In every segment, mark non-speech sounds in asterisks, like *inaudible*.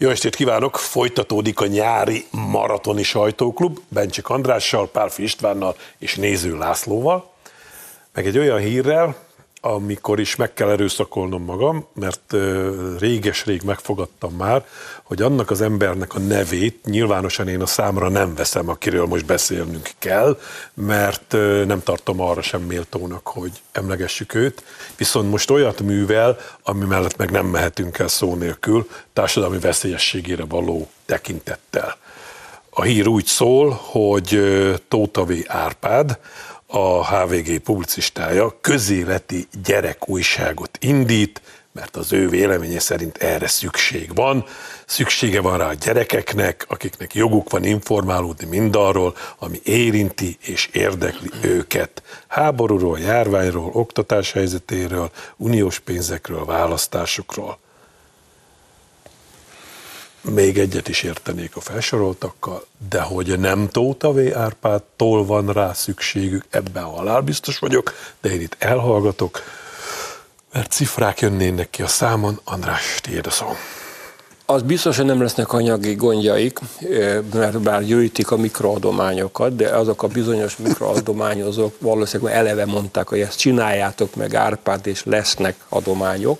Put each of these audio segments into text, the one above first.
Jó estét kívánok! Folytatódik a nyári maratoni sajtóklub Bencsik Andrással, Pálfi Istvánnal és Néző Lászlóval, meg egy olyan hírrel, amikor is meg kell erőszakolnom magam, mert réges-rég megfogadtam már, hogy annak az embernek a nevét nyilvánosan én a számra nem veszem, akiről most beszélnünk kell, mert nem tartom arra sem méltónak, hogy emlegessük őt, viszont most olyat művel, ami mellett meg nem mehetünk el szó nélkül, társadalmi veszélyességére való tekintettel. A hír úgy szól, hogy Tóta. Árpád, a HVG publicistája közéleti gyerekújságot indít, mert az ő véleménye szerint erre szükség van. Szüksége van rá a gyerekeknek, akiknek joguk van informálódni mindarról, ami érinti és érdekli őket. Háborúról, járványról, oktatás helyzetéről, uniós pénzekről, választásokról még egyet is értenék a felsoroltakkal, de hogy nem Tóta V. Árpádtól van rá szükségük, ebben halálbiztos vagyok, de én itt elhallgatok, mert cifrák jönnének ki a számon. András, tiéd a szó. Az biztos, hogy nem lesznek anyagi gondjaik, mert bár gyűjtik a mikroadományokat, de azok a bizonyos mikroadományozók valószínűleg eleve mondták, hogy ezt csináljátok meg Árpád, és lesznek adományok,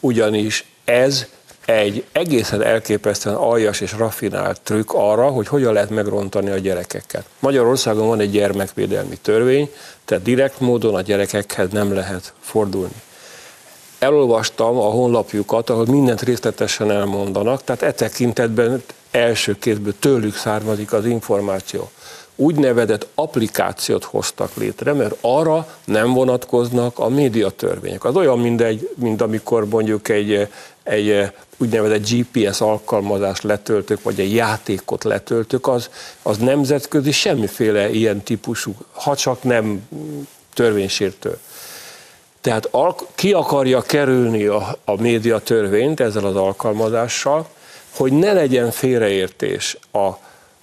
ugyanis ez egy egészen elképesztően aljas és raffinált trükk arra, hogy hogyan lehet megrontani a gyerekeket. Magyarországon van egy gyermekvédelmi törvény, tehát direkt módon a gyerekekhez nem lehet fordulni. Elolvastam a honlapjukat, ahol mindent részletesen elmondanak, tehát e tekintetben első kézből tőlük származik az információ úgynevezett applikációt hoztak létre, mert arra nem vonatkoznak a médiatörvények. Az olyan, mint, egy, mint amikor mondjuk egy, egy úgynevezett GPS alkalmazást letöltök, vagy egy játékot letöltök, az, az nemzetközi semmiféle ilyen típusú, ha csak nem törvénysértő. Tehát ki akarja kerülni a, a médiatörvényt ezzel az alkalmazással, hogy ne legyen félreértés a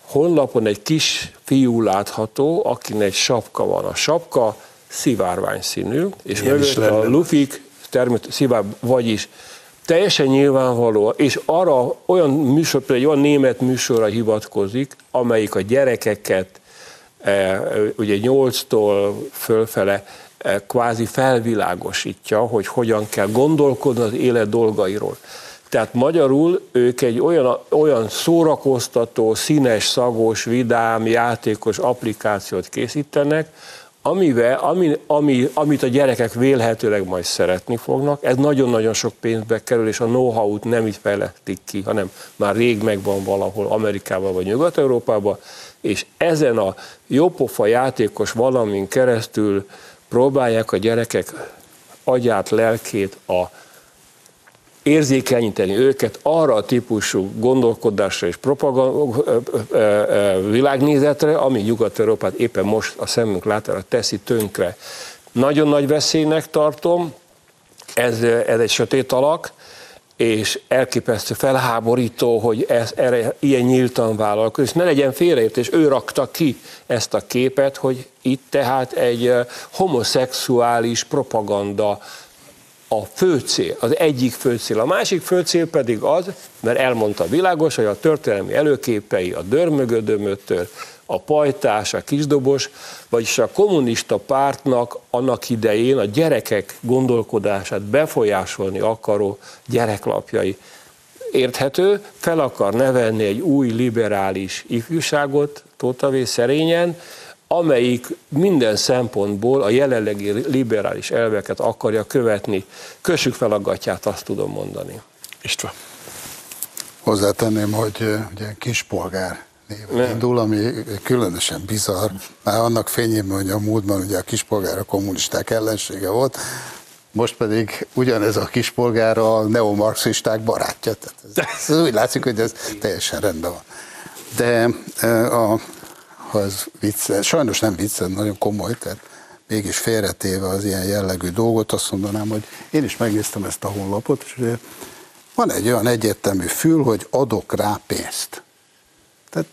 honlapon egy kis fiú látható, akinek egy sapka van. A sapka szivárvány színű, és mögött a lufik természetesen szivár, vagyis teljesen nyilvánvaló, és arra olyan műsor, egy olyan német műsorra hivatkozik, amelyik a gyerekeket e, ugye 8-tól fölfele e, kvázi felvilágosítja, hogy hogyan kell gondolkodni az élet dolgairól. Tehát magyarul ők egy olyan, olyan szórakoztató, színes, szagos, vidám, játékos applikációt készítenek, amivel, ami, ami, amit a gyerekek vélhetőleg majd szeretni fognak. Ez nagyon-nagyon sok pénzbe kerül, és a know-how-t nem így fejlesztik ki, hanem már rég megvan valahol Amerikában vagy Nyugat-Európában, és ezen a jópofa játékos valamin keresztül próbálják a gyerekek agyát, lelkét, a érzékenyíteni őket arra a típusú gondolkodásra és világnézetre, ami Nyugat-Európát éppen most a szemünk látára teszi tönkre. Nagyon nagy veszélynek tartom, ez, ez egy sötét alak, és elképesztő felháborító, hogy ez, erre ilyen nyíltan vállalkozik. Ne legyen félreértés, ő rakta ki ezt a képet, hogy itt tehát egy homoszexuális propaganda a fő cél, az egyik fő cél. A másik fő cél pedig az, mert elmondta világos, hogy a történelmi előképei a dörmögödömötől, a pajtás, a kisdobos, vagyis a kommunista pártnak annak idején a gyerekek gondolkodását befolyásolni akaró gyereklapjai. Érthető, fel akar nevelni egy új liberális ifjúságot, Tóta szerényen, amelyik minden szempontból a jelenlegi liberális elveket akarja követni. Kössük fel a gatyát, azt tudom mondani. István. Hozzátenném, hogy ugye kispolgár néven indul, ami különösen bizarr, már annak fényében, hogy a múltban ugye a kispolgár a kommunisták ellensége volt, most pedig ugyanez a kispolgár a neomarxisták barátja. Tehát ez, ez úgy látszik, hogy ez teljesen rendben van. De a ha ez vicces, sajnos nem vicces, nagyon komoly, tehát mégis félretéve az ilyen jellegű dolgot, azt mondanám, hogy én is megnéztem ezt a honlapot, és van egy olyan egyértelmű fül, hogy adok rá pénzt. Tehát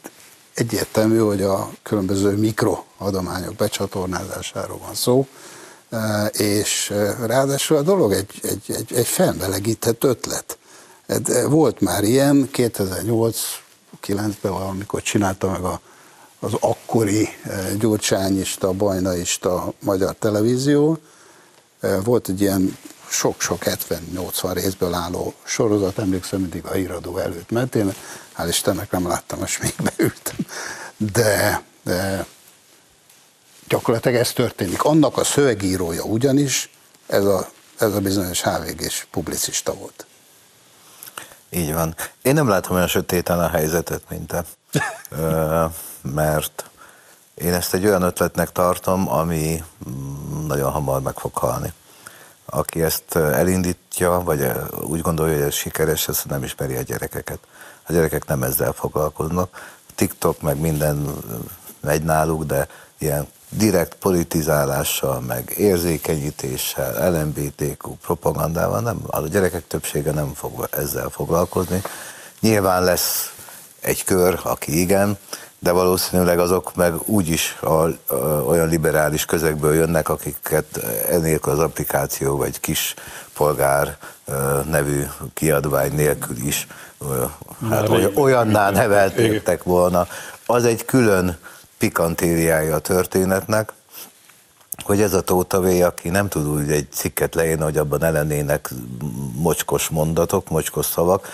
egyértelmű, hogy a különböző mikroadományok becsatornázásáról van szó, e, és e, ráadásul a dolog egy, egy, egy, egy felmelegített ötlet. Hát, volt már ilyen, 2008-9-ben amikor csinálta meg a, az akkori gyurcsányista, bajnaista magyar televízió, volt egy ilyen sok-sok 70-80 részből álló sorozat, emlékszem mindig a híradó előtt, mert én hál' Istennek nem láttam, és még beültem. De, de gyakorlatilag ez történik. Annak a szövegírója ugyanis ez a, ez a bizonyos HVG-s publicista volt. Így van. Én nem látom olyan sötéten a helyzetet, mint te. *laughs* mert én ezt egy olyan ötletnek tartom, ami nagyon hamar meg fog halni. Aki ezt elindítja, vagy úgy gondolja, hogy ez sikeres, ez nem ismeri a gyerekeket. A gyerekek nem ezzel foglalkoznak. TikTok meg minden megy náluk, de ilyen direkt politizálással, meg érzékenyítéssel, LMBTQ propagandával nem, a gyerekek többsége nem fog ezzel foglalkozni. Nyilván lesz egy kör, aki igen, de valószínűleg azok meg úgy is a, a, olyan liberális közegből jönnek, akiket enélkül az applikáció vagy kis polgár nevű kiadvány nélkül is hát olyan, olyanná nevelték volna. Az egy külön pikantériája a történetnek, hogy ez a Tótavé, aki nem tud úgy egy cikket leírni, hogy abban ellenének mocskos mondatok, mocskos szavak,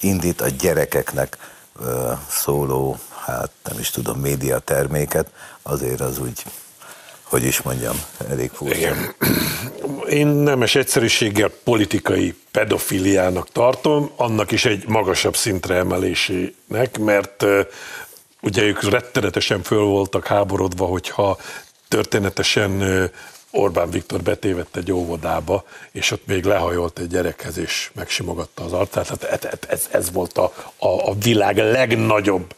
indít a gyerekeknek szóló, hát nem is tudom, médiaterméket, azért az úgy, hogy is mondjam, elég furcsa. Én nemes egyszerűséggel politikai pedofiliának tartom, annak is egy magasabb szintre emelésének, mert ugye ők rettenetesen föl voltak háborodva, hogyha történetesen Orbán Viktor betévett egy óvodába, és ott még lehajolt egy gyerekhez, és megsimogatta az arcát. Tehát ez, ez volt a, a, a világ legnagyobb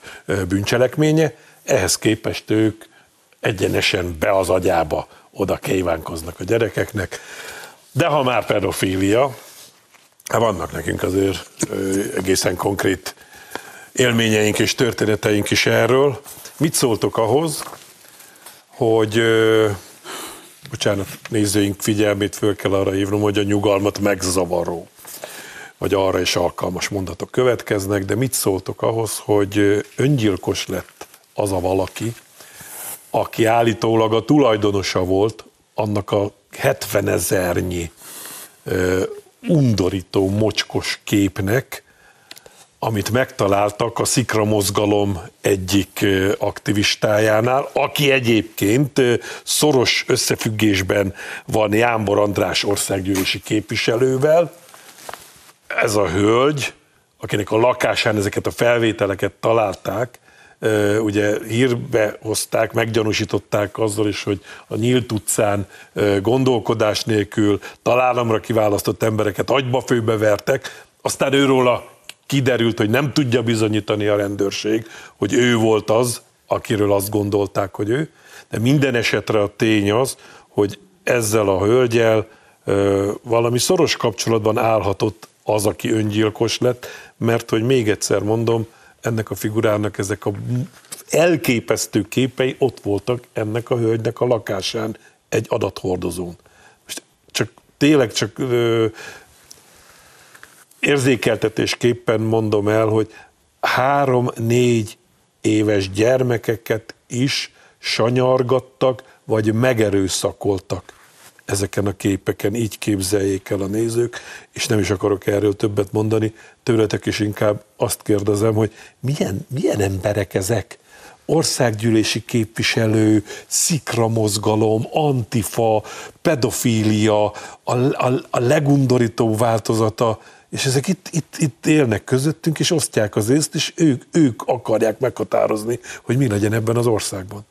bűncselekménye. Ehhez képest ők egyenesen be az agyába oda kívánkoznak a gyerekeknek. De ha már pedofília, hát vannak nekünk azért egészen konkrét élményeink és történeteink is erről. Mit szóltok ahhoz, hogy bocsánat, nézőink figyelmét föl kell arra hívnom, hogy a nyugalmat megzavaró, vagy arra is alkalmas mondatok következnek, de mit szóltok ahhoz, hogy öngyilkos lett az a valaki, aki állítólag a tulajdonosa volt annak a 70 ezernyi undorító, mocskos képnek, amit megtaláltak a Szikra mozgalom egyik aktivistájánál, aki egyébként szoros összefüggésben van Jánbor András országgyűlési képviselővel. Ez a hölgy, akinek a lakásán ezeket a felvételeket találták, ugye hírbe hozták, meggyanúsították azzal is, hogy a nyílt utcán gondolkodás nélkül találamra kiválasztott embereket agyba főbe vertek, aztán őről a kiderült, hogy nem tudja bizonyítani a rendőrség, hogy ő volt az, akiről azt gondolták, hogy ő, de minden esetre a tény az, hogy ezzel a hölgyel valami szoros kapcsolatban állhatott az, aki öngyilkos lett, mert hogy még egyszer mondom, ennek a figurának ezek a elképesztő képei ott voltak ennek a hölgynek a lakásán egy adathordozón. Most csak tényleg csak érzékeltetésképpen mondom el, hogy három-négy éves gyermekeket is sanyargattak, vagy megerőszakoltak ezeken a képeken, így képzeljék el a nézők, és nem is akarok erről többet mondani, tőletek is inkább azt kérdezem, hogy milyen, milyen emberek ezek? Országgyűlési képviselő, szikra mozgalom, antifa, pedofília, a, a, a legundorító változata és ezek itt, itt, itt élnek közöttünk, és osztják az észt, és ők, ők akarják meghatározni, hogy mi legyen ebben az országban.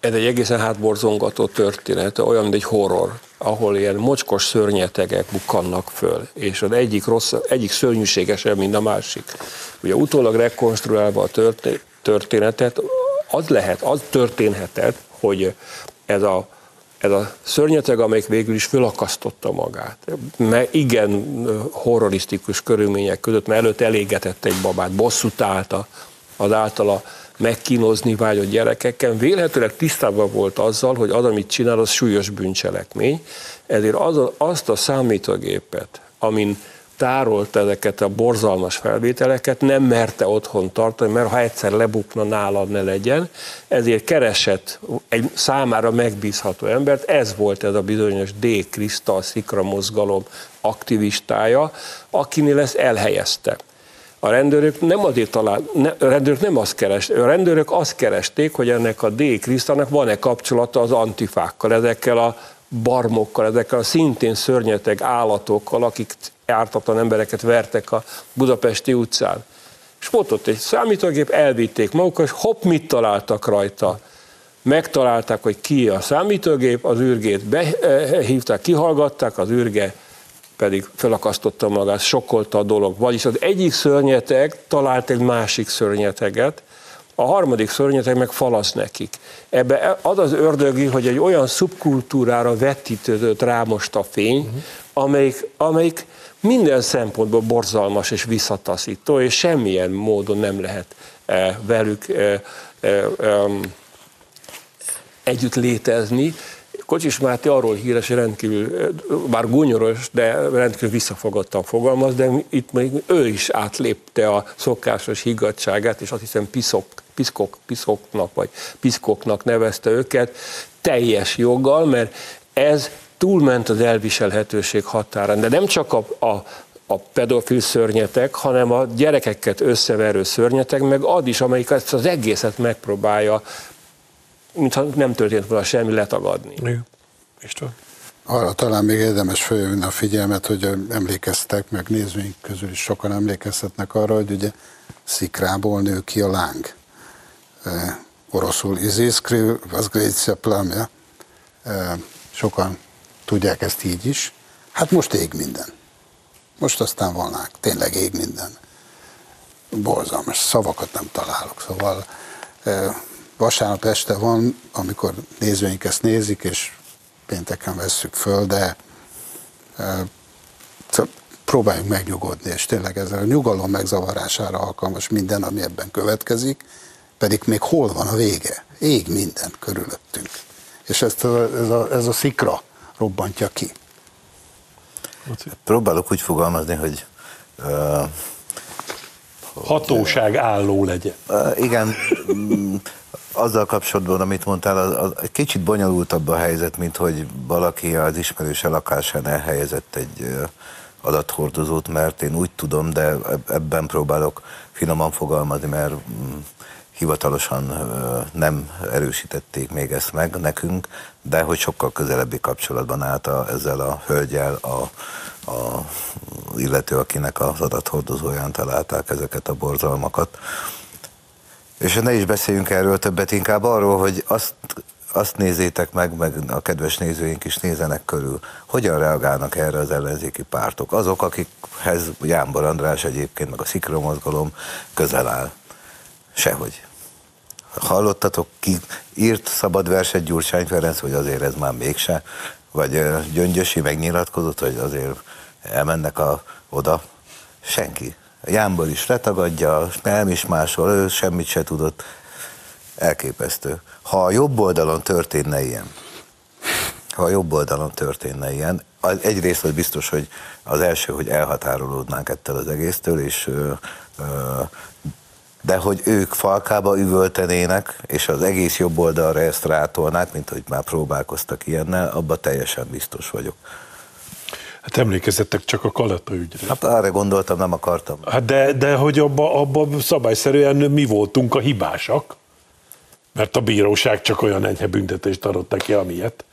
Ez egy egészen hátborzongató történet, olyan, mint egy horror, ahol ilyen mocskos szörnyetegek bukkannak föl, és az egyik, rossz, egyik szörnyűségesebb, mint a másik. Ugye utólag rekonstruálva a történetet, az lehet, az történhetett, hogy ez a ez a szörnyeteg, amelyik végül is fölakasztotta magát. Mert igen horrorisztikus körülmények között, mert előtt elégetett egy babát, bosszút állta az általa megkínozni vágyott gyerekekkel, vélhetőleg tisztában volt azzal, hogy az, amit csinál, az súlyos bűncselekmény, ezért az azt a számítógépet, amin tárolta ezeket a borzalmas felvételeket, nem merte otthon tartani, mert ha egyszer lebukna nálad ne legyen, ezért keresett egy számára megbízható embert, ez volt ez a bizonyos D. Krista, Szikra mozgalom aktivistája, akinél ezt elhelyezte. A rendőrök nem azért talál, ne, a rendőrök nem azt keres, a rendőrök azt keresték, hogy ennek a D. Krisztának van-e kapcsolata az antifákkal, ezekkel a barmokkal, ezekkel a szintén szörnyeteg állatokkal, akik ártatlan embereket vertek a budapesti utcán. És volt ott egy számítógép, elvitték magukat, és hopp, mit találtak rajta? Megtalálták, hogy ki a számítógép, az űrgét behívták, kihallgatták, az űrge pedig felakasztotta magát, sokkolta a dolog. Vagyis az egyik szörnyeteg talált egy másik szörnyeteget, a harmadik szörnyeteg meg falasz nekik. Ebbe az az ördögi, hogy egy olyan szubkultúrára vetítődött rá most a fény, uh-huh. Amelyik, amelyik minden szempontból borzalmas és visszataszító, és semmilyen módon nem lehet eh, velük eh, eh, együtt létezni. Kocsis Máté arról híres, rendkívül, bár gúnyoros, de rendkívül visszafogottan fogalmaz, de itt még ő is átlépte a szokásos higgadságát, és azt hiszem piszok, piszkok, piszoknak, vagy piszkoknak nevezte őket, teljes joggal, mert ez túlment az elviselhetőség határán. De nem csak a, a, a pedofil szörnyetek, hanem a gyerekeket összeverő szörnyetek, meg ad is, amelyik ezt az egészet megpróbálja, mintha nem történt volna semmi, letagadni. Igen. István? Arra talán még érdemes följönni a figyelmet, hogy emlékeztek, meg nézőink közül is sokan emlékezhetnek arra, hogy ugye szikrából nő ki a láng. E, oroszul izészkrő, az Grécia plamja. E, sokan tudják ezt így is. Hát most ég minden. Most aztán vannak, tényleg ég minden. Borzalmas, szavakat nem találok. Szóval vasárnap este van, amikor nézőink ezt nézik, és pénteken vesszük föl, de próbáljunk megnyugodni, és tényleg ezzel a nyugalom megzavarására alkalmas minden, ami ebben következik, pedig még hol van a vége? Ég minden körülöttünk. És ezt a, ez, a, ez a szikra robbantja ki. Próbálok úgy fogalmazni, hogy uh, hatóság álló legyen. Uh, igen, mm, azzal kapcsolatban, amit mondtál, az, az egy kicsit bonyolultabb a helyzet, mint hogy valaki az ismerőse lakásán elhelyezett egy uh, adathordozót, mert én úgy tudom, de ebben próbálok finoman fogalmazni, mert mm, hivatalosan nem erősítették még ezt meg nekünk, de hogy sokkal közelebbi kapcsolatban állt a, ezzel a hölgyel a, a illető, akinek az adathordozóján találták ezeket a borzalmakat. És ne is beszéljünk erről többet, inkább arról, hogy azt, azt nézzétek meg, meg a kedves nézőink is nézenek körül, hogyan reagálnak erre az ellenzéki pártok. Azok, akikhez Jánbor András egyébként, meg a Szikra mozgalom közel áll. Sehogy. Hallottatok, ki írt szabad verset Gyurcsány Ferenc, hogy azért ez már mégse, vagy Gyöngyösi megnyilatkozott, hogy azért elmennek a, oda. Senki. Jámbor is letagadja, nem is máshol, ő semmit se tudott. Elképesztő. Ha a jobb oldalon történne ilyen, ha a jobb oldalon történne ilyen, egyrészt az biztos, hogy az első, hogy elhatárolódnánk ettől az egésztől, és ö, ö, de hogy ők falkába üvöltenének, és az egész jobb oldalra ezt rátolnák, mint hogy már próbálkoztak ilyennel, abba teljesen biztos vagyok. Hát emlékezzetek csak a Kaleta ügyre. Hát arra gondoltam, nem akartam. Hát de, de hogy abba, abba szabályszerűen mi voltunk a hibásak, mert a bíróság csak olyan enyhe büntetést adott neki, amilyet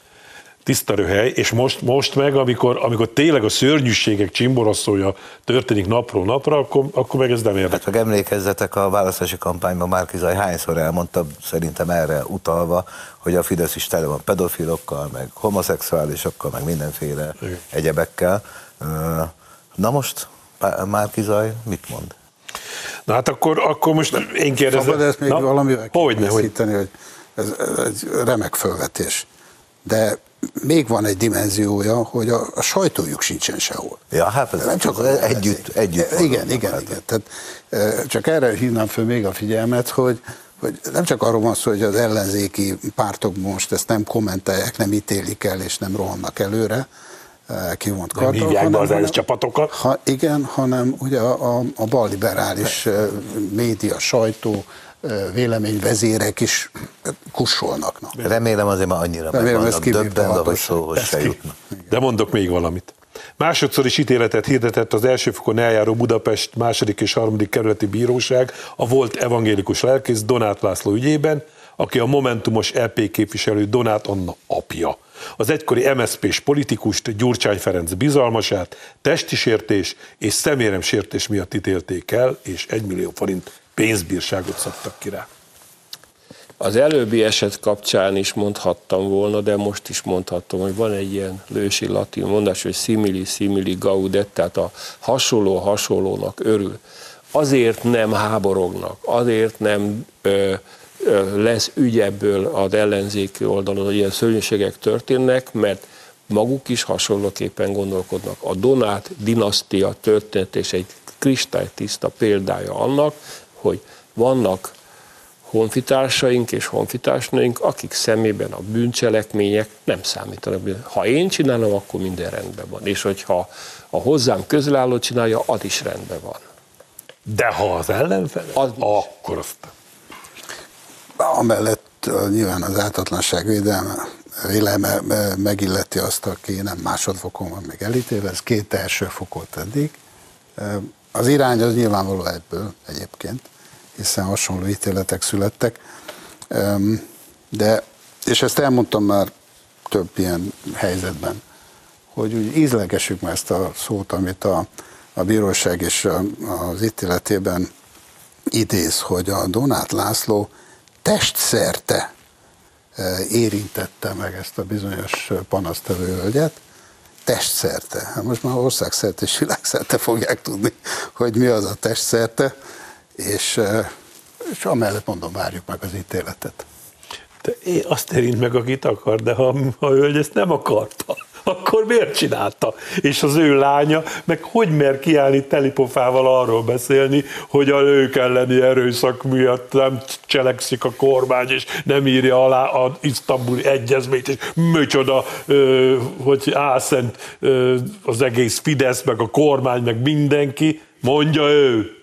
tiszta röhely, és most, most meg, amikor, amikor tényleg a szörnyűségek csimboraszója történik napról napra, akkor, akkor meg ez nem érdekel. Hát meg emlékezzetek a választási kampányban Márkizaj hányszor elmondta, szerintem erre utalva, hogy a Fidesz is tele van pedofilokkal, meg homoszexuálisokkal, meg mindenféle Igen. egyebekkel. Na most Márkizaj mit mond? Na hát akkor, akkor most én kérdezem. Szabad ezt még Na, valamivel hogy, hogy ez, ez egy remek felvetés. De még van egy dimenziója, hogy a, a sajtójuk sincsen sehol. Ja, hát ez nem csak az együtt, együtt. Igen, igen, hát. igen. Tehát, csak erre hívnám föl még a figyelmet, hogy, hogy nem csak arról van szó, hogy az ellenzéki pártok most ezt nem kommentálják, nem ítélik el, és nem rohannak előre, kivont Nem hívják be az csapatokat? Ha, igen, hanem ugye a, a, a balliberális média, sajtó, véleményvezérek is kussolnak. Na. Remélem azért már annyira Remélem, meg vannak döbbenve, hogy szóhoz se jutnak. De mondok még valamit. Másodszor is ítéletet hirdetett az elsőfokon eljáró Budapest második és harmadik kerületi bíróság a volt evangélikus lelkész Donát László ügyében, aki a Momentumos EP képviselő Donát Anna apja. Az egykori MSZP-s politikust Gyurcsány Ferenc bizalmasát testi sértés és szeméremsértés miatt ítélték el, és 1 millió forint pénzbírságot szabtak ki rá. Az előbbi eset kapcsán is mondhattam volna, de most is mondhatom, hogy van egy ilyen lősi latin mondás, hogy simili simili gaudet, tehát a hasonló hasonlónak örül. Azért nem háborognak, azért nem ö, ö, lesz ügy ebből az ellenzéki oldalon, hogy ilyen szörnyűségek történnek, mert maguk is hasonlóképpen gondolkodnak. A Donát dinasztia történet és egy kristálytiszta példája annak, hogy vannak honfitársaink és honfitársnőink, akik szemében a bűncselekmények nem számítanak. Ha én csinálom, akkor minden rendben van. És hogyha a hozzám közelálló csinálja, az is rendben van. De ha az ellenfele, az akkor azt. Amellett nyilván az ártatlanság védelme, véleme megilleti azt, aki nem másodfokon van még elítélve, ez két első fokot eddig. Az irány az nyilvánvaló ebből egyébként hiszen hasonló ítéletek születtek. De, és ezt elmondtam már több ilyen helyzetben, hogy úgy ízlegesük már ezt a szót, amit a, a bíróság és az ítéletében idéz, hogy a Donát László testszerte érintette meg ezt a bizonyos panasztevő hölgyet, testszerte. Hát most már országszerte és világszerte fogják tudni, hogy mi az a testszerte és, és amellett mondom, várjuk meg az ítéletet. De én azt érint meg, akit akar, de ha a hölgy ezt nem akarta, akkor miért csinálta? És az ő lánya, meg hogy mer kiállni telipofával arról beszélni, hogy a nők elleni erőszak miatt nem cselekszik a kormány, és nem írja alá az isztambuli egyezményt, és micsoda, hogy álszent az egész Fidesz, meg a kormány, meg mindenki, mondja ő.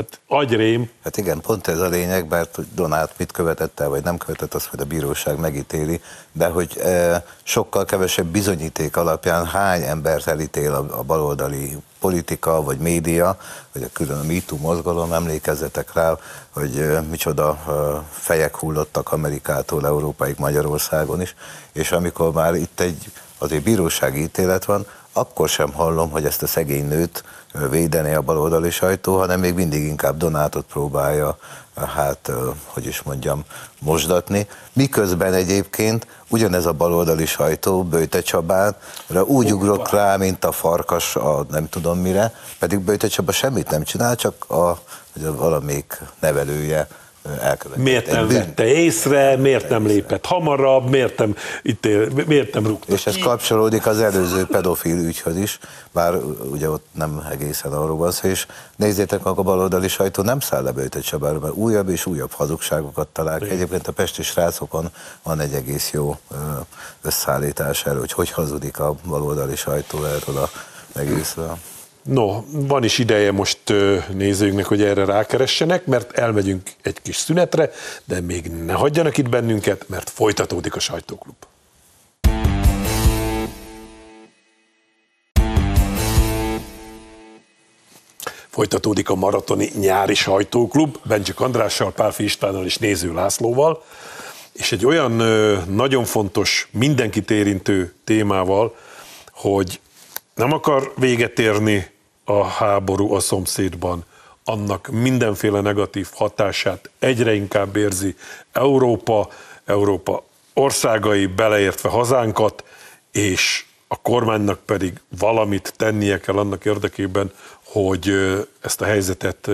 Hát agyrém. Hát igen, pont ez a lényeg, mert Donát mit követett el, vagy nem követett, azt hogy a bíróság megítéli, de hogy e, sokkal kevesebb bizonyíték alapján hány embert elítél a, a baloldali politika, vagy média, vagy a külön a MeToo mozgalom, emlékezzetek rá, hogy e, micsoda e, fejek hullottak Amerikától Európaig Magyarországon is, és amikor már itt egy azért bírósági ítélet van, akkor sem hallom, hogy ezt a szegény nőt védeni a baloldali sajtó, hanem még mindig inkább Donátot próbálja, hát, hogy is mondjam, mosdatni. Miközben egyébként ugyanez a baloldali sajtó Böjte Csabán úgy ugrott rá, mint a farkas a nem tudom mire, pedig Böjte Csaba semmit nem csinál, csak a, a valamelyik nevelője elkövetett. Miért nem vette észre, miért nem lépett hamarabb, miért nem, itt miért nem rúgta És ez kapcsolódik az előző pedofil ügyhöz is, bár ugye ott nem egészen arról van szó, és nézzétek meg a baloldali sajtó nem száll le Csabára, mert újabb és újabb hazugságokat talál. Egyébként a pesti srácokon van egy egész jó összeállítás erről, hogy hogy hazudik a baloldali sajtó erről a egészről. No, van is ideje most nézőinknek, hogy erre rákeressenek, mert elmegyünk egy kis szünetre, de még ne hagyjanak itt bennünket, mert folytatódik a sajtóklub. Folytatódik a maratoni nyári sajtóklub, Bencsik Andrással, Pálfi Istvánnal és Néző Lászlóval, és egy olyan nagyon fontos, mindenkit érintő témával, hogy nem akar véget érni a háború a szomszédban, annak mindenféle negatív hatását egyre inkább érzi Európa, Európa országai, beleértve hazánkat, és a kormánynak pedig valamit tennie kell annak érdekében, hogy ezt a helyzetet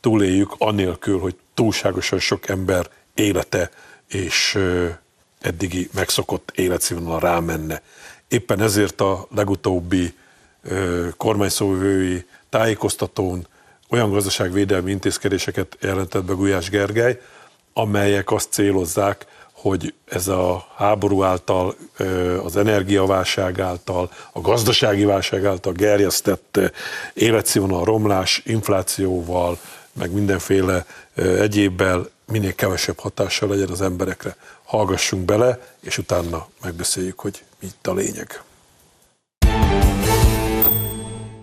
túléljük, anélkül, hogy túlságosan sok ember élete és eddigi megszokott életszínvonal rámenne. Éppen ezért a legutóbbi kormányszóvői tájékoztatón olyan gazdaságvédelmi intézkedéseket jelentett be Gulyás Gergely, amelyek azt célozzák, hogy ez a háború által, az energiaválság által, a gazdasági válság által gerjesztett életszínvonal romlás, inflációval, meg mindenféle egyébbel minél kevesebb hatással legyen az emberekre. Hallgassunk bele, és utána megbeszéljük, hogy mi itt a lényeg.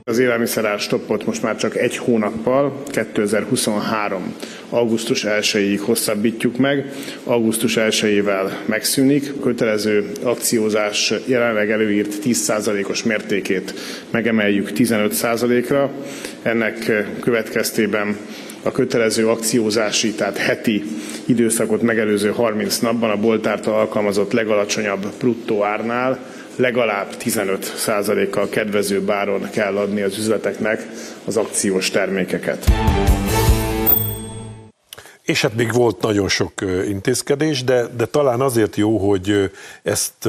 Az élelmiszerár stoppot most már csak egy hónappal, 2023. augusztus 1-ig hosszabbítjuk meg. Augusztus 1-ével megszűnik. Kötelező akciózás jelenleg előírt 10%-os mértékét megemeljük 15%-ra. Ennek következtében a kötelező akciózási, tehát heti időszakot megelőző 30 napban a boltárta alkalmazott legalacsonyabb bruttó árnál legalább 15%-kal kedvező báron kell adni az üzleteknek az akciós termékeket. És hát még volt nagyon sok intézkedés, de, de talán azért jó, hogy ezt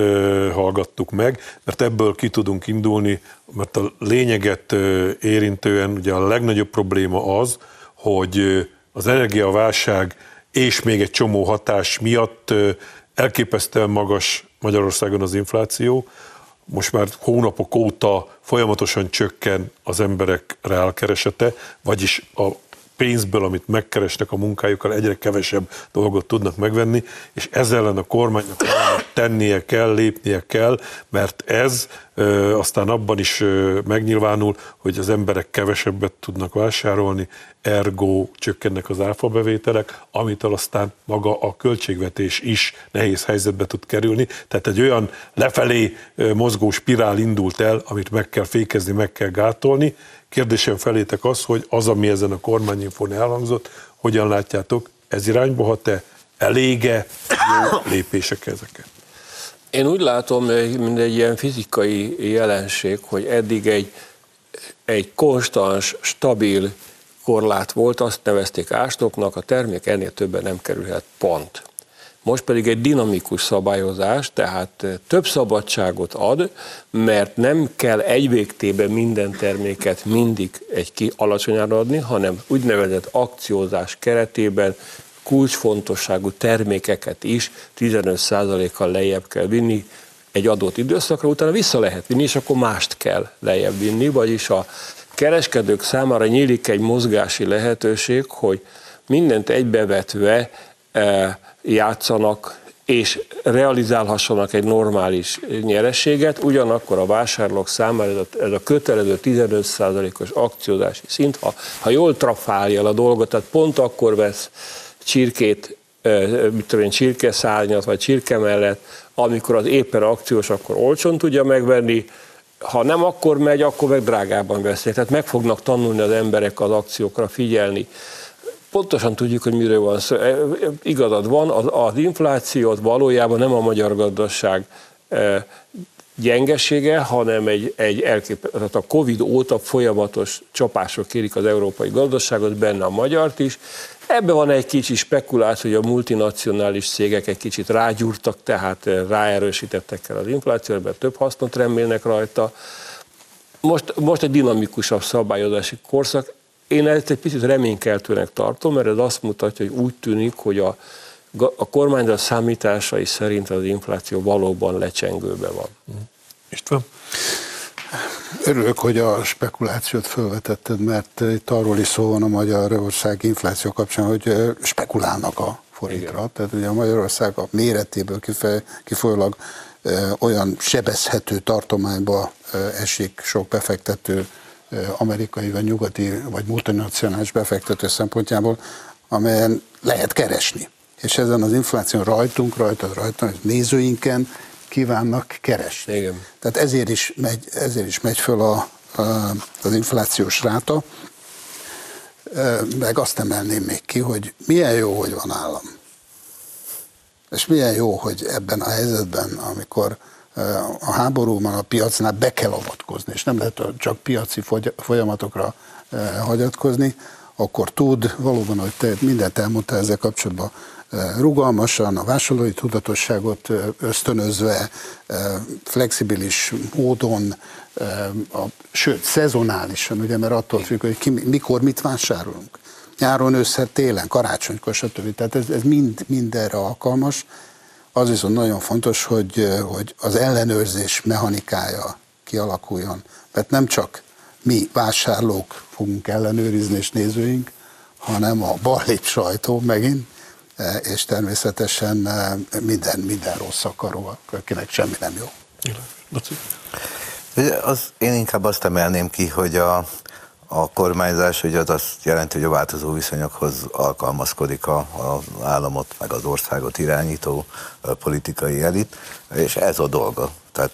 hallgattuk meg, mert ebből ki tudunk indulni, mert a lényeget érintően ugye a legnagyobb probléma az, hogy az energiaválság és még egy csomó hatás miatt elképesztően magas Magyarországon az infláció, most már hónapok óta folyamatosan csökken az emberek reálkeresete, vagyis a pénzből, amit megkeresnek a munkájukkal, egyre kevesebb dolgot tudnak megvenni, és ezzel ellen a kormánynak tennie kell, lépnie kell, mert ez aztán abban is megnyilvánul, hogy az emberek kevesebbet tudnak vásárolni, ergo csökkennek az áfabevételek, amitől aztán maga a költségvetés is nehéz helyzetbe tud kerülni. Tehát egy olyan lefelé mozgó spirál indult el, amit meg kell fékezni, meg kell gátolni, Kérdésem felétek az, hogy az, ami ezen a kormányinfón elhangzott, hogyan látjátok, ez irányba hat-e, elége, jó lépések ezeket? Én úgy látom, mint egy ilyen fizikai jelenség, hogy eddig egy, egy konstans, stabil korlát volt, azt nevezték ástoknak, a termék ennél többen nem kerülhet, pont. Most pedig egy dinamikus szabályozás, tehát eh, több szabadságot ad, mert nem kell egy végtében minden terméket mindig egy ki alacsonyára adni, hanem úgynevezett akciózás keretében kulcsfontosságú termékeket is 15%-kal lejjebb kell vinni egy adott időszakra, utána vissza lehet vinni, és akkor mást kell lejjebb vinni, vagyis a kereskedők számára nyílik egy mozgási lehetőség, hogy mindent egybevetve eh, játszanak, és realizálhassanak egy normális nyerességet, ugyanakkor a vásárlók számára ez a, ez a kötelező 15%-os akciózási szint, ha, ha jól trafálja a dolgot, tehát pont akkor vesz csirkét, mit tudom én, csirkeszárnyat, vagy csirke mellett, amikor az éppen akciós, akkor olcsón tudja megvenni, ha nem akkor megy, akkor meg drágában veszik. Tehát meg fognak tanulni az emberek az akciókra figyelni pontosan tudjuk, hogy miről van szó. E, igazad van, az, az infláció az valójában nem a magyar gazdaság e, gyengesége, hanem egy, egy elkép, tehát a Covid óta folyamatos csapások kérik az európai gazdaságot, benne a magyart is. Ebben van egy kicsi spekuláció, hogy a multinacionális cégek egy kicsit rágyúrtak, tehát e, ráerősítettek el az inflációt, mert több hasznot remélnek rajta. Most, most egy dinamikusabb szabályozási korszak, én ezt egy picit reménykeltőnek tartom, mert ez azt mutatja, hogy úgy tűnik, hogy a, a kormányzat számításai szerint az infláció valóban lecsengőben van. István? Örülök, hogy a spekulációt felvetetted, mert itt arról is szó van a Magyarország infláció kapcsán, hogy spekulálnak a forintra. Igen. Tehát ugye a Magyarország a méretéből kifej, kifolyólag olyan sebezhető tartományba esik sok befektető amerikai, vagy nyugati, vagy multinacionális befektető szempontjából, amelyen lehet keresni. És ezen az infláció rajtunk, rajtad, rajta, nézőinken kívánnak keresni. Igen. Tehát ezért is megy, ezért is megy föl a, a, az inflációs ráta. Meg azt emelném még ki, hogy milyen jó, hogy van állam. És milyen jó, hogy ebben a helyzetben, amikor a háborúban a piacnál be kell avatkozni, és nem lehet csak piaci folyamatokra hagyatkozni, akkor tud valóban, hogy te mindent elmondtál ezzel kapcsolatban, rugalmasan, a vásárlói tudatosságot ösztönözve, flexibilis módon, a, sőt, szezonálisan, ugye, mert attól függ, hogy ki, mikor mit vásárolunk. Nyáron, ősszel, télen, karácsonykor, stb. Tehát ez, ez mind, mind erre alkalmas, Az viszont nagyon fontos, hogy, hogy az ellenőrzés mechanikája kialakuljon. Mert nem csak mi vásárlók fogunk ellenőrizni és nézőink, hanem a balép sajtó megint, és természetesen minden, minden rossz akaró, akinek semmi nem jó. Az, én inkább azt emelném ki, hogy a, a kormányzás ugye az azt jelenti, hogy a változó viszonyokhoz alkalmazkodik a, az államot, meg az országot irányító politikai elit, és ez a dolga. Tehát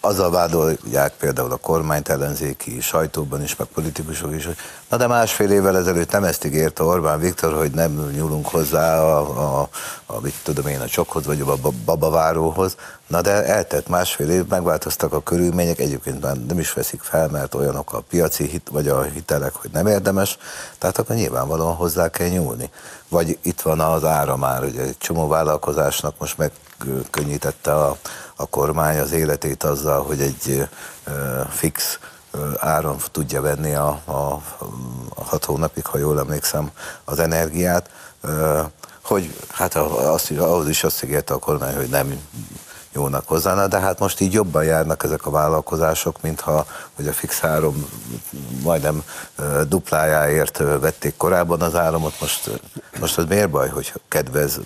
azzal vádolják például a kormányt ellenzéki sajtóban is, meg politikusok is, hogy na de másfél évvel ezelőtt nem ezt ígérte Orbán Viktor, hogy nem nyúlunk hozzá a, a, a mit tudom én, a csokhoz vagy a babaváróhoz. Na de eltett másfél év, megváltoztak a körülmények, egyébként már nem is veszik fel, mert olyanok a piaci hit, vagy a hitelek, hogy nem érdemes, tehát akkor nyilvánvalóan hozzá kell nyúlni. Vagy itt van az ára már, ugye egy csomó vállalkozásnak most megkönnyítette a, a kormány az életét azzal, hogy egy fix áron tudja venni a, a, hat hónapig, ha jól emlékszem, az energiát, hogy hát azt, ahhoz is azt ígérte a kormány, hogy nem jónak hozzá, de hát most így jobban járnak ezek a vállalkozások, mintha hogy a fix árom majdnem duplájáért vették korábban az áramot, most, most az miért baj, hogy kedvez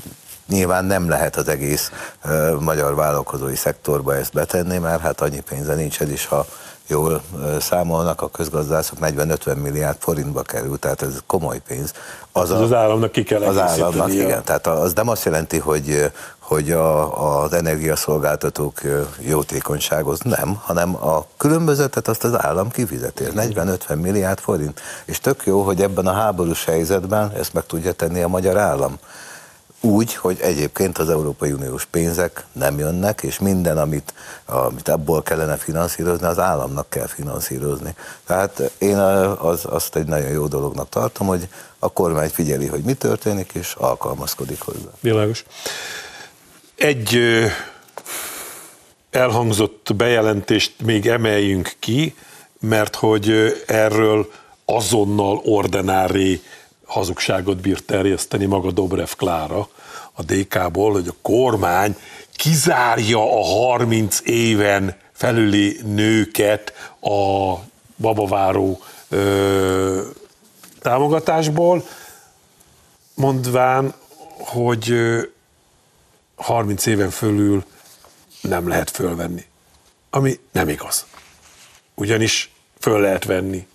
Nyilván nem lehet az egész uh, magyar vállalkozói szektorba ezt betenni, mert hát annyi pénze nincs, ez is, ha jól uh, számolnak a közgazdászok, 40-50 milliárd forintba kerül, tehát ez komoly pénz. Az, az, a, az államnak ki kell Az államnak, igen. Tehát az nem azt jelenti, hogy, hogy a, az energiaszolgáltatók jótékonyságoz, nem, hanem a különbözetet azt az állam kifizeti, ez 40-50 milliárd forint. És tök jó, hogy ebben a háborús helyzetben ezt meg tudja tenni a magyar állam úgy, hogy egyébként az Európai Uniós pénzek nem jönnek, és minden, amit, amit abból kellene finanszírozni, az államnak kell finanszírozni. Tehát én az, azt egy nagyon jó dolognak tartom, hogy a kormány figyeli, hogy mi történik, és alkalmazkodik hozzá. Világos. Egy elhangzott bejelentést még emeljünk ki, mert hogy erről azonnal ordinári hazugságot bírt terjeszteni maga Dobrev Klára a DK-ból, hogy a kormány kizárja a 30 éven felüli nőket a babaváró ö, támogatásból, mondván, hogy 30 éven fölül nem lehet fölvenni. Ami nem igaz. Ugyanis föl lehet venni.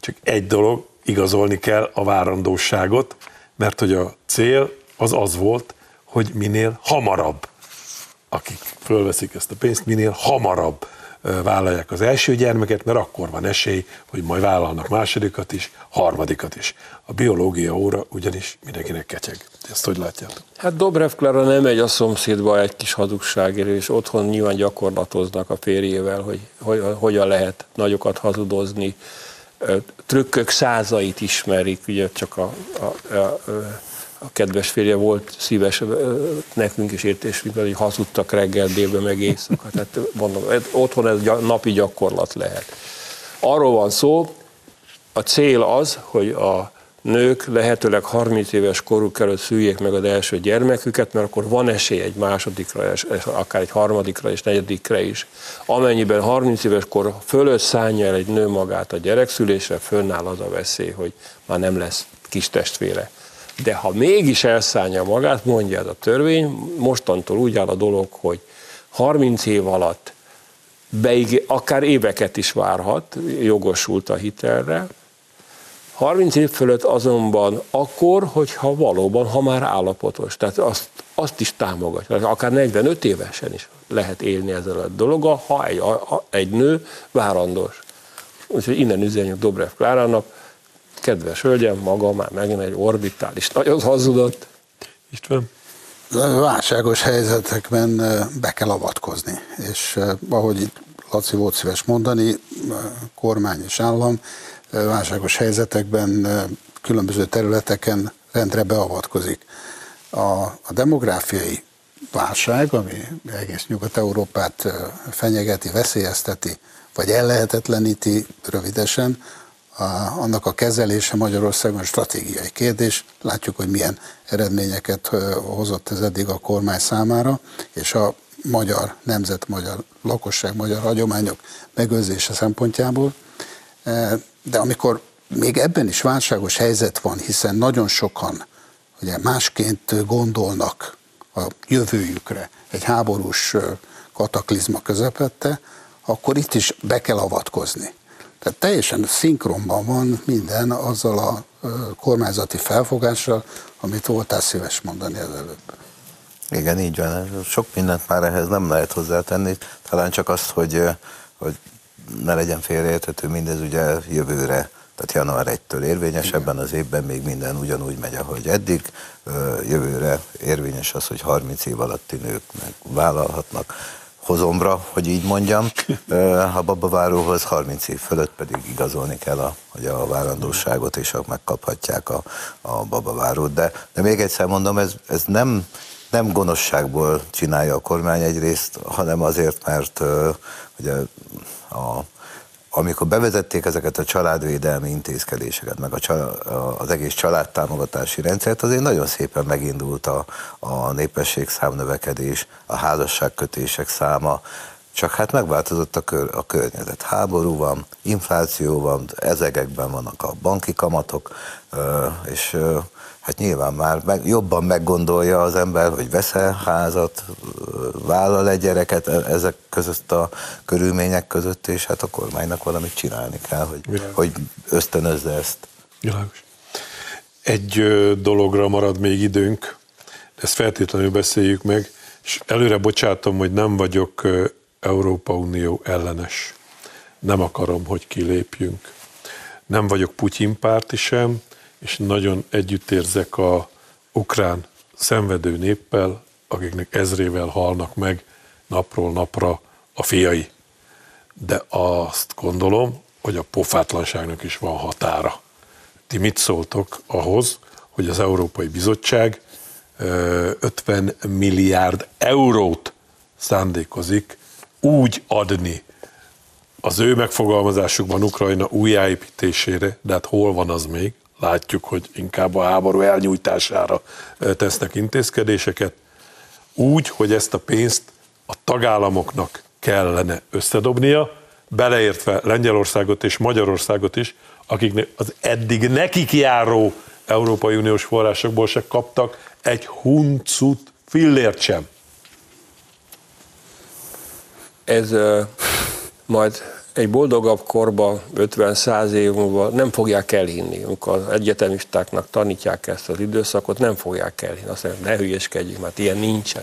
Csak egy dolog, igazolni kell a várandóságot, mert hogy a cél az az volt, hogy minél hamarabb, akik fölveszik ezt a pénzt, minél hamarabb vállalják az első gyermeket, mert akkor van esély, hogy majd vállalnak másodikat is, harmadikat is. A biológia óra ugyanis mindenkinek kecseg. Ezt hogy látjátok? Hát Dobrev Klára nem megy a szomszédba egy kis hazugságért, és otthon nyilván gyakorlatoznak a férjével, hogy, hogy hogyan lehet nagyokat hazudozni, trükkök százait ismerik, ugye csak a, a, a, a kedves férje volt szíves nekünk is értés, hogy hazudtak reggel, délben, meg éjszaka. Tehát mondom, otthon ez napi gyakorlat lehet. Arról van szó, a cél az, hogy a nők lehetőleg 30 éves koruk előtt szüljék meg az első gyermeküket, mert akkor van esély egy másodikra, és akár egy harmadikra és negyedikre is. Amennyiben 30 éves kor fölött szánja el egy nő magát a gyerekszülésre, fönnáll az a veszély, hogy már nem lesz kis testvére. De ha mégis elszállja magát, mondja ez a törvény, mostantól úgy áll a dolog, hogy 30 év alatt beig- akár éveket is várhat, jogosult a hitelre, 30 év fölött azonban akkor, hogyha valóban, ha már állapotos, tehát azt, azt is támogatja, akár 45 évesen is lehet élni ezzel a dologgal, ha egy, ha egy nő várandós. Úgyhogy innen üzenjük Dobrev Klárának, kedves hölgyem, maga már megint egy orbitális nagyon hazudott. István? Válságos helyzetekben be kell avatkozni, és ahogy itt Laci volt szíves mondani, kormány és állam válságos helyzetekben különböző területeken rendre beavatkozik. A, a demográfiai válság, ami egész Nyugat-Európát fenyegeti, veszélyezteti, vagy ellehetetleníti rövidesen, a, annak a kezelése Magyarországon stratégiai kérdés. Látjuk, hogy milyen eredményeket hozott ez eddig a kormány számára, és a magyar nemzet, magyar lakosság, magyar hagyományok megőrzése szempontjából. De amikor még ebben is válságos helyzet van, hiszen nagyon sokan ugye másként gondolnak a jövőjükre egy háborús kataklizma közepette, akkor itt is be kell avatkozni. Tehát teljesen szinkronban van minden azzal a kormányzati felfogással, amit voltál szíves mondani előbb. Igen, így van. Sok mindent már ehhez nem lehet hozzátenni. Talán csak azt, hogy, hogy ne legyen félreérthető mindez ugye jövőre tehát január 1-től érvényes, Igen. ebben az évben még minden ugyanúgy megy, ahogy eddig. Jövőre érvényes az, hogy 30 év alatti nők meg vállalhatnak hozomra, hogy így mondjam. *laughs* A babaváróhoz 30 év fölött pedig igazolni kell a, hogy a várandóságot, és megkaphatják a, a babavárót. De, de még egyszer mondom, ez, ez nem, nem gonoszságból csinálja a kormány egyrészt, hanem azért, mert ugye a amikor bevezették ezeket a családvédelmi intézkedéseket, meg a, az egész családtámogatási rendszert, azért nagyon szépen megindult a, a népesség számnövekedés, a házasságkötések száma, csak hát megváltozott a, kör, a környezet. Háború van, infláció van, ezegekben vannak a banki kamatok, és hát nyilván már meg, jobban meggondolja az ember, hogy vesz-e házat, vállal egy gyereket e, ezek között a körülmények között, és hát a kormánynak valamit csinálni kell, hogy, hogy ösztönözze ezt. Világos. Egy dologra marad még időnk, ezt feltétlenül beszéljük meg, és előre bocsátom, hogy nem vagyok Európa Unió ellenes. Nem akarom, hogy kilépjünk. Nem vagyok Putyin párti sem, és nagyon együttérzek a ukrán szenvedő néppel, akiknek ezrével halnak meg napról napra a fiai. De azt gondolom, hogy a pofátlanságnak is van határa. Ti mit szóltok ahhoz, hogy az Európai Bizottság 50 milliárd eurót szándékozik úgy adni az ő megfogalmazásukban Ukrajna újjáépítésére, de hát hol van az még? látjuk, hogy inkább a háború elnyújtására tesznek intézkedéseket, úgy, hogy ezt a pénzt a tagállamoknak kellene összedobnia, beleértve Lengyelországot és Magyarországot is, akik az eddig nekik járó Európai Uniós forrásokból se kaptak egy huncut fillért sem. Ez majd egy boldogabb korba, 50-100 év múlva nem fogják elhinni. Amikor az egyetemistáknak tanítják ezt az időszakot, nem fogják elhinni. Azt mondják, ne hülyeskedjünk, mert ilyen nincsen.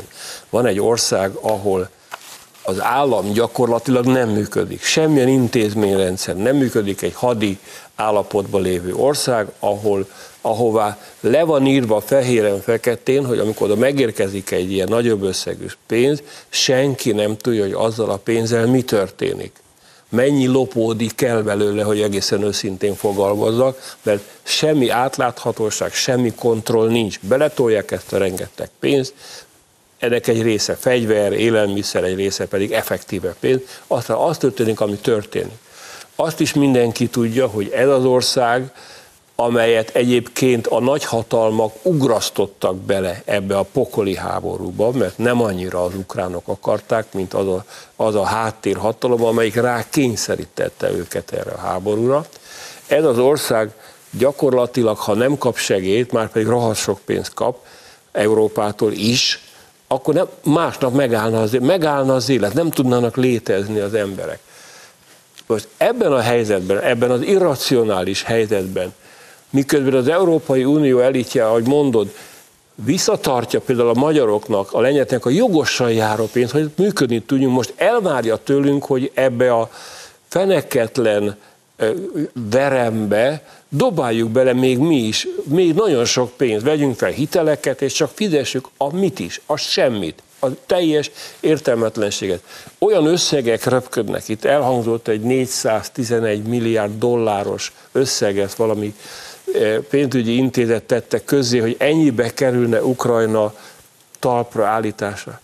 Van egy ország, ahol az állam gyakorlatilag nem működik. Semmilyen intézményrendszer nem működik egy hadi állapotban lévő ország, ahol, ahová le van írva fehéren-feketén, hogy amikor oda megérkezik egy ilyen nagyobb összegű pénz, senki nem tudja, hogy azzal a pénzzel mi történik mennyi lopódik el belőle, hogy egészen őszintén fogalmazzak, mert semmi átláthatóság, semmi kontroll nincs. Beletolják ezt a rengeteg pénzt, ennek egy része fegyver, élelmiszer, egy része pedig effektíve pénz, aztán az történik, ami történik. Azt is mindenki tudja, hogy ez az ország amelyet egyébként a nagyhatalmak ugrasztottak bele ebbe a pokoli háborúba, mert nem annyira az ukránok akarták, mint az a, az a háttérhatalom, amelyik rá kényszerítette őket erre a háborúra. Ez az ország gyakorlatilag, ha nem kap segélyt, már pedig rohadt sok pénzt kap Európától is, akkor nem, másnap megállna az, megállna az élet, nem tudnának létezni az emberek. Most ebben a helyzetben, ebben az irracionális helyzetben miközben az Európai Unió elitje, ahogy mondod, visszatartja például a magyaroknak, a lengyeleknek a jogosan járó pénzt, hogy működni tudjunk, most elvárja tőlünk, hogy ebbe a feneketlen verembe dobáljuk bele még mi is, még nagyon sok pénzt, vegyünk fel hiteleket, és csak fizessük a mit is, a semmit, a teljes értelmetlenséget. Olyan összegek röpködnek, itt elhangzott egy 411 milliárd dolláros összeget valami pénzügyi intézet tette közzé, hogy ennyibe kerülne Ukrajna talpra állítása.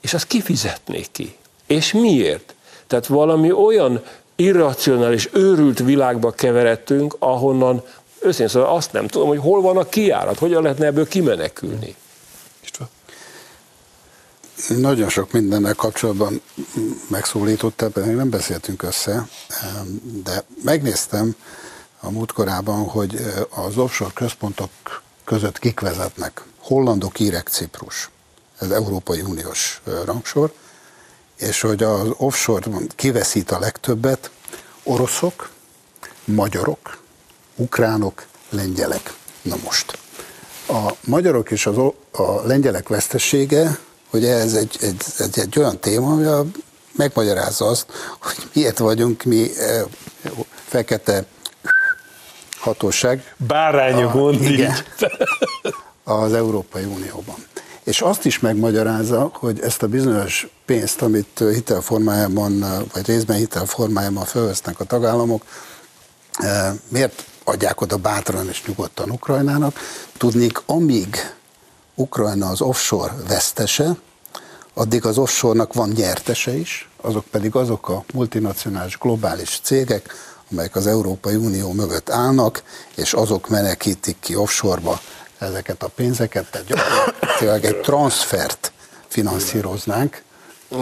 És azt kifizetnék ki. És miért? Tehát valami olyan irracionális, őrült világba keveredtünk, ahonnan őszintén szóval azt nem tudom, hogy hol van a kiárat, hogyan lehetne ebből kimenekülni. Nagyon sok mindennel kapcsolatban megszólított ebben, nem beszéltünk össze, de megnéztem a múltkorában, hogy az offshore központok között kik vezetnek. Hollandok, írek, Ciprus. Ez Európai Uniós rangsor. És hogy az offshore kiveszít a legtöbbet, oroszok, magyarok, ukránok, lengyelek. Na most. A magyarok és az, a lengyelek vesztesége hogy ez egy, egy, egy, egy olyan téma, ami a, megmagyarázza azt, hogy miért vagyunk mi e, fekete hatóság. Bárányok igen, az Európai Unióban. És azt is megmagyarázza, hogy ezt a bizonyos pénzt, amit hitelformájában, vagy részben hitelformájában felvesznek a tagállamok, e, miért adják oda bátran és nyugodtan Ukrajnának? Tudnék, amíg Ukrajna az offshore vesztese, addig az offshore-nak van nyertese is, azok pedig azok a multinacionális globális cégek, amelyek az Európai Unió mögött állnak, és azok menekítik ki offshore-ba ezeket a pénzeket, tehát gyakorlatilag egy transfert finanszíroznánk.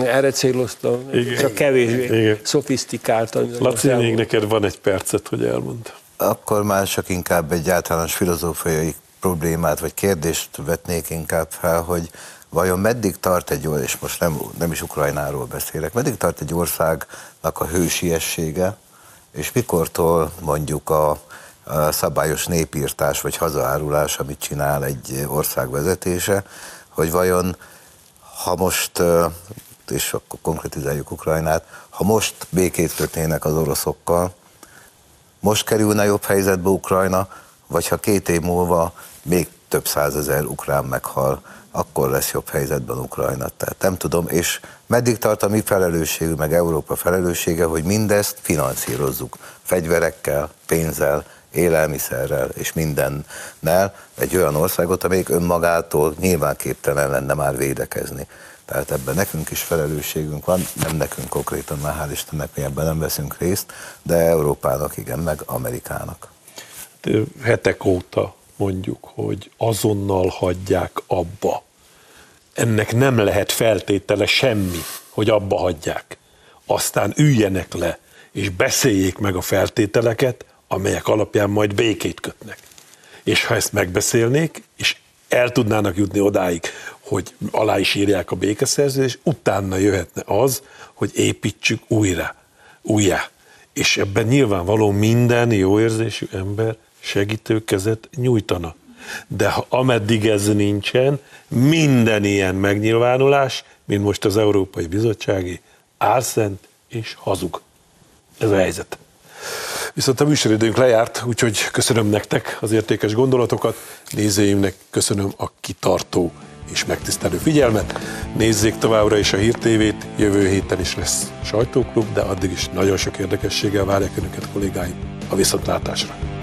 Erre céloztam, Igen. csak kevésbé szofisztikáltan. Laci, még neked van egy percet, hogy elmond. Akkor már csak inkább egy általános filozófiai problémát vagy kérdést vetnék inkább fel, hogy vajon meddig tart egy, és most nem, nem is Ukrajnáról beszélek, meddig tart egy országnak a hősiessége, és mikortól mondjuk a, a szabályos népírtás vagy hazaárulás, amit csinál egy ország vezetése, hogy vajon ha most, és akkor konkretizáljuk Ukrajnát, ha most békét kötnének az oroszokkal, most kerülne jobb helyzetbe Ukrajna, vagy ha két év múlva még több százezer ukrán meghal, akkor lesz jobb helyzetben Ukrajna. Tehát nem tudom, és meddig tart a mi felelősségünk, meg Európa felelőssége, hogy mindezt finanszírozzuk fegyverekkel, pénzzel, élelmiszerrel és mindennel egy olyan országot, amelyik önmagától nyilván képtelen lenne már védekezni. Tehát ebben nekünk is felelősségünk van, nem nekünk konkrétan, már hál' Istennek mi ebben nem veszünk részt, de Európának igen, meg Amerikának. Hetek óta mondjuk, hogy azonnal hagyják abba. Ennek nem lehet feltétele semmi, hogy abba hagyják. Aztán üljenek le, és beszéljék meg a feltételeket, amelyek alapján majd békét kötnek. És ha ezt megbeszélnék, és el tudnának jutni odáig, hogy alá is írják a békeszerződést, utána jöhetne az, hogy építsük újra, újjá. És ebben nyilvánvaló minden jó érzésű ember segítőkezet nyújtana. De ha ameddig ez nincsen, minden ilyen megnyilvánulás, mint most az Európai Bizottsági, álszent és hazug. Ez a helyzet. Viszont a műsoridőnk lejárt, úgyhogy köszönöm nektek az értékes gondolatokat, nézőimnek köszönöm a kitartó és megtisztelő figyelmet. Nézzék továbbra is a Hír TV-t, jövő héten is lesz sajtóklub, de addig is nagyon sok érdekességgel várják önöket kollégáim a viszontlátásra.